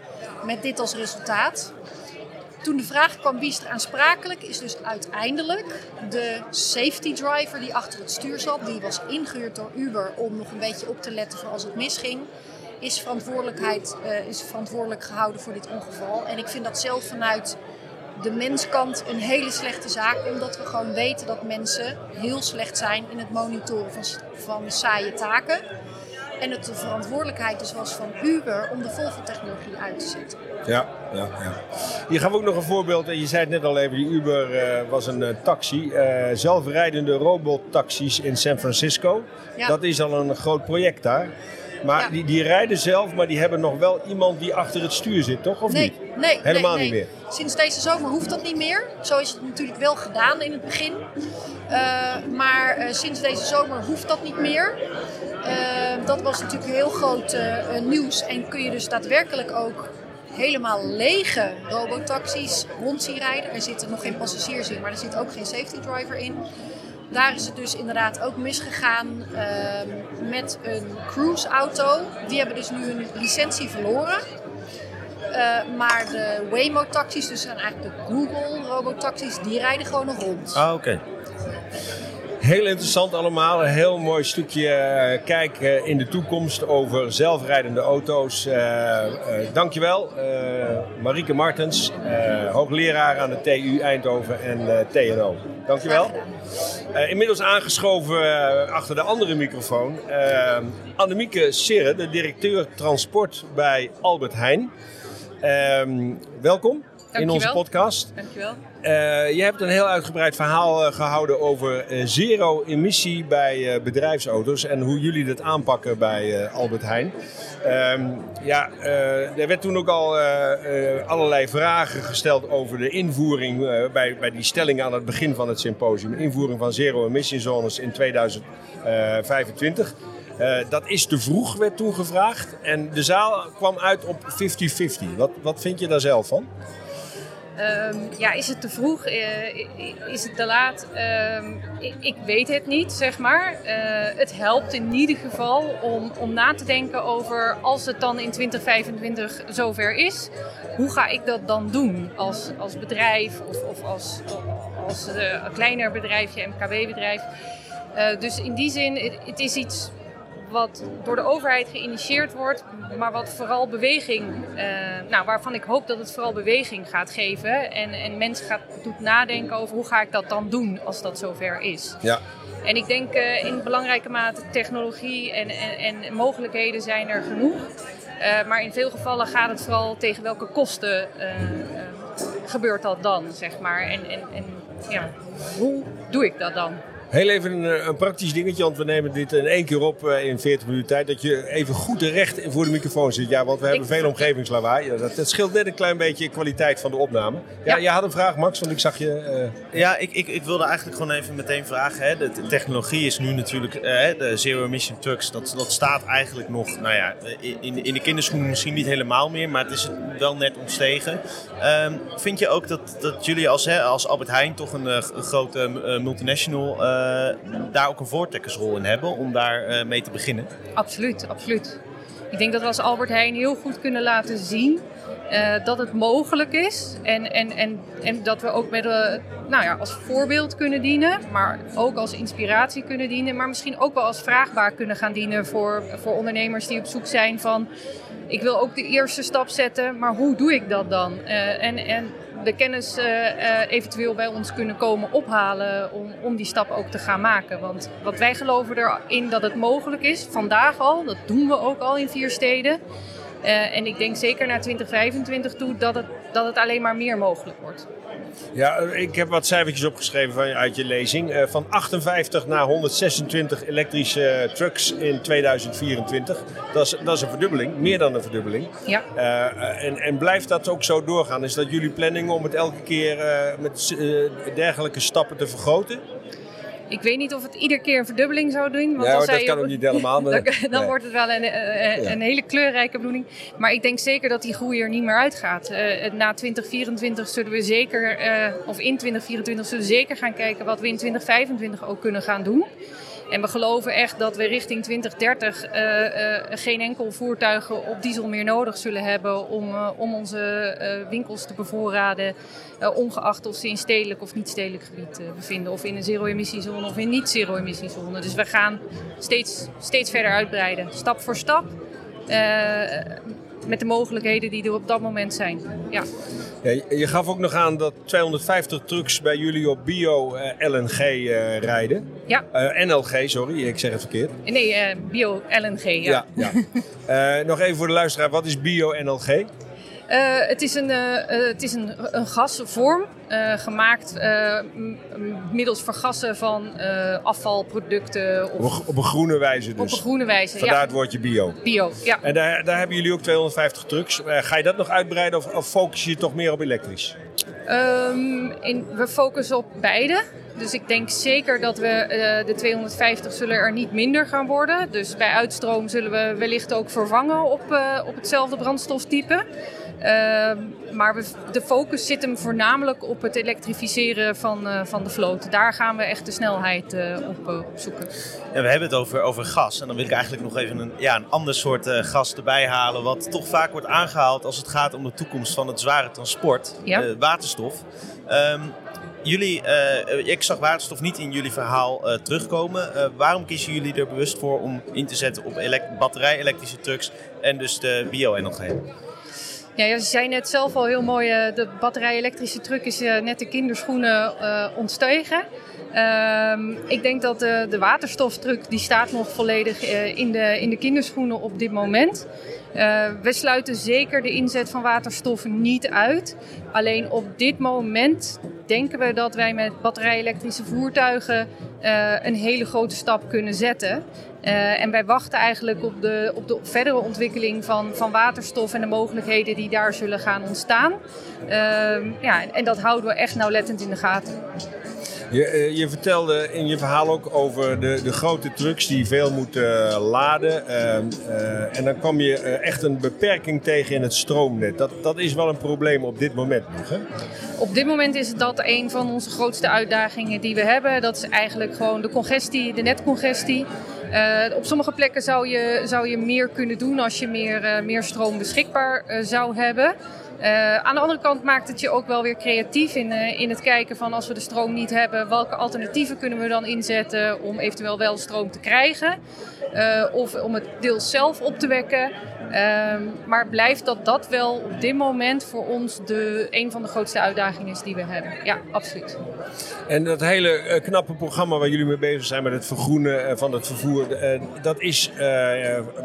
Met dit als resultaat. Toen de vraag kwam wie is er aansprakelijk, is dus uiteindelijk de safety driver die achter het stuur zat, die was ingehuurd door Uber om nog een beetje op te letten voor als het misging, is, verantwoordelijkheid, uh, is verantwoordelijk gehouden voor dit ongeval. En ik vind dat zelf vanuit de menskant een hele slechte zaak, omdat we gewoon weten dat mensen heel slecht zijn in het monitoren van, van saaie taken. En het de verantwoordelijkheid dus was van Uber om de Volvo-technologie uit te zetten. Ja, ja, ja. Je gaf ook nog een voorbeeld, en je zei het net al even, die Uber uh, was een uh, taxi. Uh, zelfrijdende robottaxis in San Francisco. Ja. Dat is al een groot project daar. Maar Ja. die, die rijden zelf, maar die hebben nog wel iemand die achter het stuur zit, toch? Of Nee, niet? nee, Helemaal nee, niet nee. meer. Sinds deze zomer hoeft dat niet meer. Zo is het natuurlijk wel gedaan in het begin. Eh, maar eh, sinds deze zomer hoeft dat niet meer. Eh, dat was natuurlijk heel groot nieuws. En kun je dus daadwerkelijk ook helemaal lege robotaxis rond zien rijden. Er zitten nog geen passagiers in, maar er zit ook geen safety driver in. Daar is het dus inderdaad ook misgegaan ehm, met een cruiseauto. Die hebben dus nu hun licentie verloren. Eh, maar de Waymo-taxis, dus zijn eigenlijk de Google-robotaxis, die rijden gewoon nog rond. Ah, oké. Heel interessant allemaal. Een heel mooi stukje eh, kijk eh, in de toekomst over zelfrijdende auto's. Eh eh, dankjewel, eh Marieke Martens, hoogleraar aan de TU Eindhoven en TNO. Dankjewel. Eh, inmiddels aangeschoven eh, achter de andere microfoon. eh Annemieke Sirre, de directeur transport bij Albert Heijn. Ehm, welkom in onze podcast. Dankjewel. Eh, je hebt een heel uitgebreid verhaal eh, gehouden over eh, zero emissie bij bedrijfsauto's en hoe jullie dat aanpakken bij Albert Heijn. Ehm, ja, er werd toen ook al allerlei vragen gesteld over de invoering bij, bij die stelling aan het begin van het symposium. Invoering van zero emission zones in 2025. Eh, dat is te vroeg, werd toen gevraagd. En de zaal kwam uit op 50-50. Wat, wat vind je daar zelf van? Ehm, ja, is het te vroeg? Eh, is het te laat? Ehm, ik, weet het niet, zeg maar. Eh, het helpt in ieder geval om, om na te denken over als het dan in 2025 zover is. Hoe ga ik dat dan doen als, als bedrijf of, of als, als eh, kleiner bedrijfje, MKB-bedrijf? Dus in die zin, het is iets wat door de overheid geïnitieerd wordt, maar wat vooral beweging, eh, nou, waarvan ik hoop dat het vooral beweging gaat geven en, en mensen gaat doet nadenken over hoe ga ik dat dan doen als dat zover is. Ja. En ik denk eh, in belangrijke mate technologie en, en, en mogelijkheden zijn er genoeg. Eh, maar in veel gevallen gaat het vooral tegen welke kosten gebeurt dat dan, zeg maar. En, en, en ja, hoe doe ik dat dan? Heel even een, een, praktisch dingetje, want we nemen dit in één keer op uh, in 40 minuten tijd. Dat je even goed recht voor de microfoon zit. Ja, want we hebben veel omgevingslawaai. Ja, dat, dat, scheelt net een klein beetje de kwaliteit van de opname. Ja, ja. je had een vraag, Max, want ik zag je... Uh... Ja, ik, ik, ik, wilde eigenlijk gewoon even meteen vragen. Hè. De, technologie is nu natuurlijk, uh, de zero emission trucks, dat, dat staat eigenlijk nog, nou ja, in, in de kinderschoenen misschien niet helemaal meer, maar het is wel net ontstegen. Um, vind je ook dat, dat jullie als, hè, als Albert Heijn toch een, een grote multinational eh, daar ook een voortrekkersrol in hebben om daar eh, mee te beginnen? Absoluut, absoluut. Ik denk dat we als Albert Heijn heel goed kunnen laten zien uh, dat het mogelijk is. En, en, en, en dat we ook met, nou ja, als voorbeeld kunnen dienen, maar ook als inspiratie kunnen dienen. Maar misschien ook wel als vraagbaar kunnen gaan dienen voor, voor ondernemers die op zoek zijn van... Ik wil ook de eerste stap zetten, maar hoe doe ik dat dan? En, en de kennis uh, uh, eventueel bij ons kunnen komen ophalen om, om die stap ook te gaan maken. Want wat wij geloven erin dat het mogelijk is, vandaag al, dat doen we ook al in vier steden. Uh, en ik denk zeker naar 2025 toe dat het, dat het alleen maar meer mogelijk wordt. Ja, ik heb wat cijfertjes opgeschreven van, uit je lezing. Uh, van 58 naar 126 elektrische trucks in 2024. Dat is, dat is een verdubbeling, meer dan een verdubbeling. Ja. Uh, en, en blijft dat ook zo doorgaan? Is dat jullie planning om het elke keer met dergelijke stappen te vergroten? Ik weet niet of het iedere keer een verdubbeling zou doen. Want ja, dat kan ook niet helemaal. dan, dan wordt het wel een, een, een, hele kleurrijke bloeding. Maar ik denk zeker dat die groei er niet meer uitgaat. Uh, na 2024 zullen we zeker, uh, of in 2024 zullen we zeker gaan kijken wat we in 2025 ook kunnen gaan doen. En we geloven echt dat we richting 2030 uh, uh, geen enkel voertuig op diesel meer nodig zullen hebben om, uh, om onze winkels te bevoorraden. ongeacht of ze in stedelijk of niet stedelijk gebied bevinden. Of in een zero-emissiezone of in niet-zero-emissiezone. Dus we gaan steeds, steeds verder uitbreiden. Stap voor stap met de mogelijkheden die er op dat moment zijn. Ja. ja je gaf ook nog aan dat 250 trucks bij jullie op bio-LNG uh, uh, rijden. Ja. Uh, NLG, sorry, ik zeg het verkeerd. Nee, eh, bio-LNG, ja. ja, ja. nog even voor de luisteraar, wat is bio-NLG? Uh, het is een, uh, het is een, een gasvorm uh, gemaakt middels vergassen van afvalproducten. Of, op, een groene wijze dus? Op een groene wijze, Vandaar ja. het woordje bio? Bio, ja. En daar, daar hebben jullie ook 250 trucks. ga je dat nog uitbreiden of, of focus je toch meer op elektrisch? Um, in, we focussen op beide. Dus ik denk zeker dat we uh, de 250 zullen er niet minder gaan worden. Dus bij uitstroom zullen we wellicht ook vervangen op, uh, op hetzelfde brandstoftype. Uh, maar we, de focus zit hem voornamelijk op het elektrificeren van, uh, van de vloot. Daar gaan we echt de snelheid uh, op, op, zoeken. Ja, we hebben het over, over gas. En dan wil ik eigenlijk nog even een, ja, een ander soort gas erbij halen. Wat toch vaak wordt aangehaald als het gaat om de toekomst van het zware transport. Ja? waterstof. Um, jullie, uh, ik zag waterstof niet in jullie verhaal uh, terugkomen. Uh, waarom kiezen jullie er bewust voor om in te zetten op elekt batterij-elektrische trucks en dus de bio-NLG? Ja, je zei net zelf al heel mooi, de batterij-elektrische truck is net de kinderschoenen ontstegen. Um, ik denk dat de, de die staat nog volledig in, de, in de kinderschoenen op dit moment. Uh, we sluiten zeker de inzet van waterstof niet uit. Alleen op dit moment denken we dat wij met batterij-elektrische voertuigen uh, een hele grote stap kunnen zetten. En wij wachten eigenlijk op de, op de verdere ontwikkeling van, van waterstof en de mogelijkheden die daar zullen gaan ontstaan. ja, en dat houden we echt nauwlettend in de gaten. Je, je, vertelde in je verhaal ook over de, de grote trucks die veel moeten uh, laden. Uh, uh, en dan kwam je echt een beperking tegen in het stroomnet. Dat, dat is wel een probleem op dit moment nog, hè? Op dit moment is dat een van onze grootste uitdagingen die we hebben. Dat is eigenlijk gewoon de congestie, de netcongestie. op sommige plekken zou je, zou je meer kunnen doen als je meer, meer stroom beschikbaar zou hebben. Uh, aan de andere kant maakt het je ook wel weer creatief in, uh, in het kijken van als we de stroom niet hebben, welke alternatieven kunnen we dan inzetten om eventueel wel stroom te krijgen. Uh, of om het deels zelf op te wekken. Ehm, maar blijft dat dat wel op dit moment voor ons de, een van de grootste uitdagingen is die we hebben. Ja, absoluut. En dat hele uh, knappe programma waar jullie mee bezig zijn met het vergroenen uh, van het vervoer, dat is,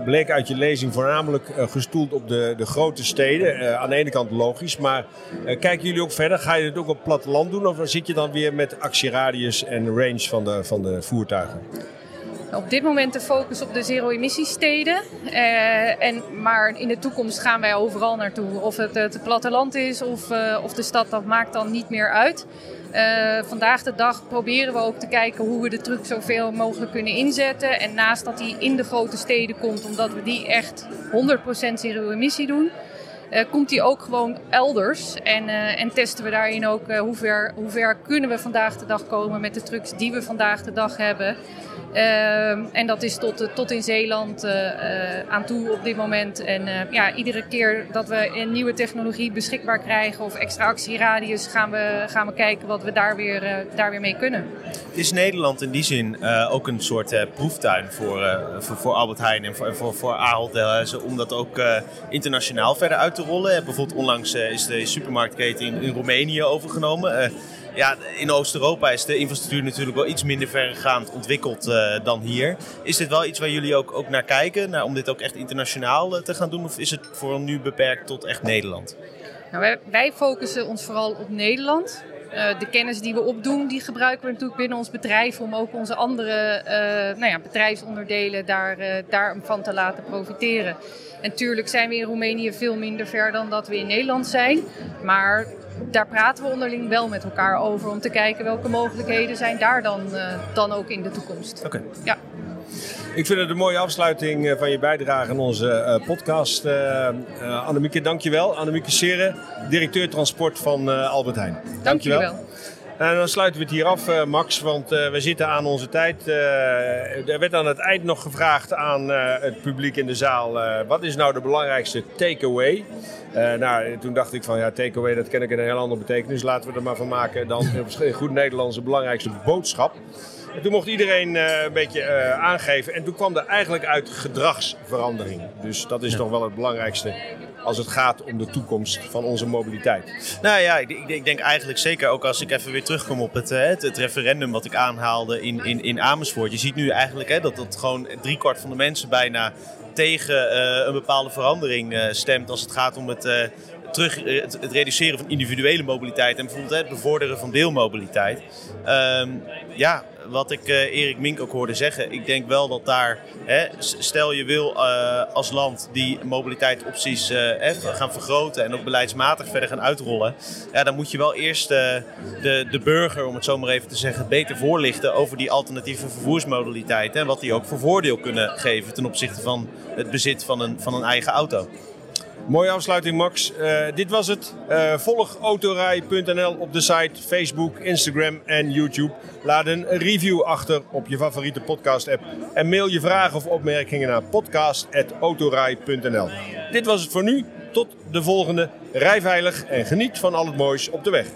bleek uit je lezing, voornamelijk gestoeld op de, de grote steden. aan de ene kant logisch, maar kijken jullie ook verder? Ga je het ook op platteland doen of zit je dan weer met actieradius en range van de, van de voertuigen? Op dit moment de focus op de zero-emissiesteden. Uh, en, maar in de toekomst gaan wij overal naartoe. Of het het platteland is of, uh, of de stad, dat maakt dan niet meer uit. Uh, vandaag de dag proberen we ook te kijken hoe we de truck zoveel mogelijk kunnen inzetten. En naast dat die in de grote steden komt, omdat we die echt 100% zero-emissie doen... Komt die ook gewoon elders. En, en testen we daarin ook hoe, ver, hoe ver kunnen we vandaag de dag komen met de trucks die we vandaag de dag hebben. Ehm, en dat is tot, tot in Zeeland eh, eh, aan toe op dit moment. En eh, ja, iedere keer dat we een nieuwe technologie beschikbaar krijgen of extra actieradius, gaan we, gaan we kijken wat we daar weer, daar weer mee kunnen. Is Nederland in die zin ook een soort proeftuin voor, voor, voor, Albert Heijn en voor, voor, voor Ahold om dat ook internationaal verder uit te rollen? bijvoorbeeld onlangs is de supermarktketen in, in Roemenië overgenomen ja, in Oost-Europa is de infrastructuur natuurlijk wel iets minder verregaand ontwikkeld uh, dan hier. Is dit wel iets waar jullie ook, ook naar kijken, naar, om dit ook echt internationaal uh, te gaan doen? Of is het voor nu beperkt tot echt Nederland? Nou, wij, wij focussen ons vooral op Nederland. Uh, de kennis die we opdoen, die gebruiken we natuurlijk binnen ons bedrijf om ook onze andere nou ja, bedrijfsonderdelen daar, daarvan te laten profiteren. En natuurlijk zijn we in Roemenië veel minder ver dan dat we in Nederland zijn. Maar daar praten we onderling wel met elkaar over om te kijken welke mogelijkheden zijn daar dan, dan ook in de toekomst. Oké. Ja. Ik vind het een mooie afsluiting eh, van je bijdrage aan onze uh, podcast. Uh, Annemieke, dankjewel. Annemieke Seren, directeur transport van Albert Heijn. Dankjewel. dankjewel. En dan sluiten we het hier af, Max, want we zitten aan onze tijd. er werd aan het eind nog gevraagd aan het publiek in de zaal: wat is nou de belangrijkste takeaway? Nou, toen dacht ik van ja, takeaway, dat ken ik in een heel andere betekenis. Laten we er maar van maken dan in goed Nederlands de belangrijkste boodschap. En toen mocht iedereen uh, een beetje uh, aangeven. En toen kwam er eigenlijk uit gedragsverandering. Dus dat is ja. toch wel het belangrijkste als het gaat om de toekomst van onze mobiliteit. Nou ja, ik, ik denk eigenlijk zeker ook als ik even weer terugkom op het, het, het referendum wat ik aanhaalde in, in, in Amersfoort. Je ziet nu eigenlijk hè, dat, dat gewoon driekwart van de mensen bijna tegen uh, een bepaalde verandering uh, stemt als het gaat om het, uh, terug, het, het, reduceren van individuele mobiliteit en bijvoorbeeld het bevorderen van deelmobiliteit. Um, ja, wat ik Erik Mink ook hoorde zeggen, ik denk wel dat daar, hè, stel je wil als land die mobiliteitsopties gaan vergroten en ook beleidsmatig verder gaan uitrollen, ja, dan moet je wel eerst de, de burger, om het zo maar even te zeggen, beter voorlichten over die alternatieve vervoersmodaliteiten en wat die ook voor voordeel kunnen geven ten opzichte van het bezit van een, van een eigen auto. Mooie afsluiting, Max. Uh, dit was het. Uh, volg autorij.nl op de site, Facebook, Instagram en YouTube. Laat een review achter op je favoriete podcast-app. En mail je vragen of opmerkingen naar podcast.autorij.nl. Dit was het voor nu. Tot de volgende. Rij veilig en geniet van al het moois op de weg.